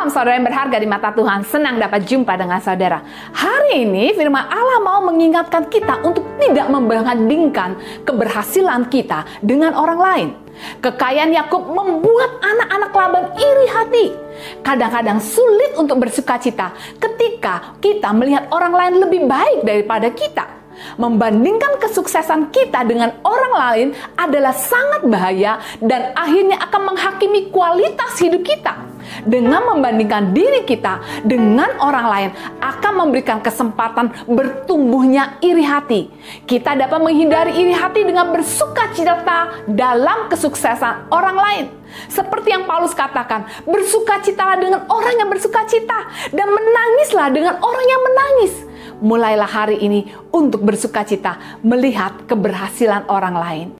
Salam saudara yang berharga di mata Tuhan, senang dapat jumpa dengan saudara. Hari ini firman Allah mau mengingatkan kita untuk tidak membandingkan keberhasilan kita dengan orang lain. Kekayaan Yakub membuat anak-anak Laban iri hati. Kadang-kadang sulit untuk bersuka cita ketika kita melihat orang lain lebih baik daripada kita. Membandingkan kesuksesan kita dengan orang lain adalah sangat bahaya dan akhirnya akan menghakimi kualitas hidup kita. Dengan membandingkan diri kita dengan orang lain akan memberikan kesempatan bertumbuhnya iri hati. Kita dapat menghindari iri hati dengan bersuka cita dalam kesuksesan orang lain. Seperti yang Paulus katakan, bersukacitalah dengan orang yang bersuka cita dan menangislah dengan orang yang menangis mulailah hari ini untuk bersuka cita melihat keberhasilan orang lain.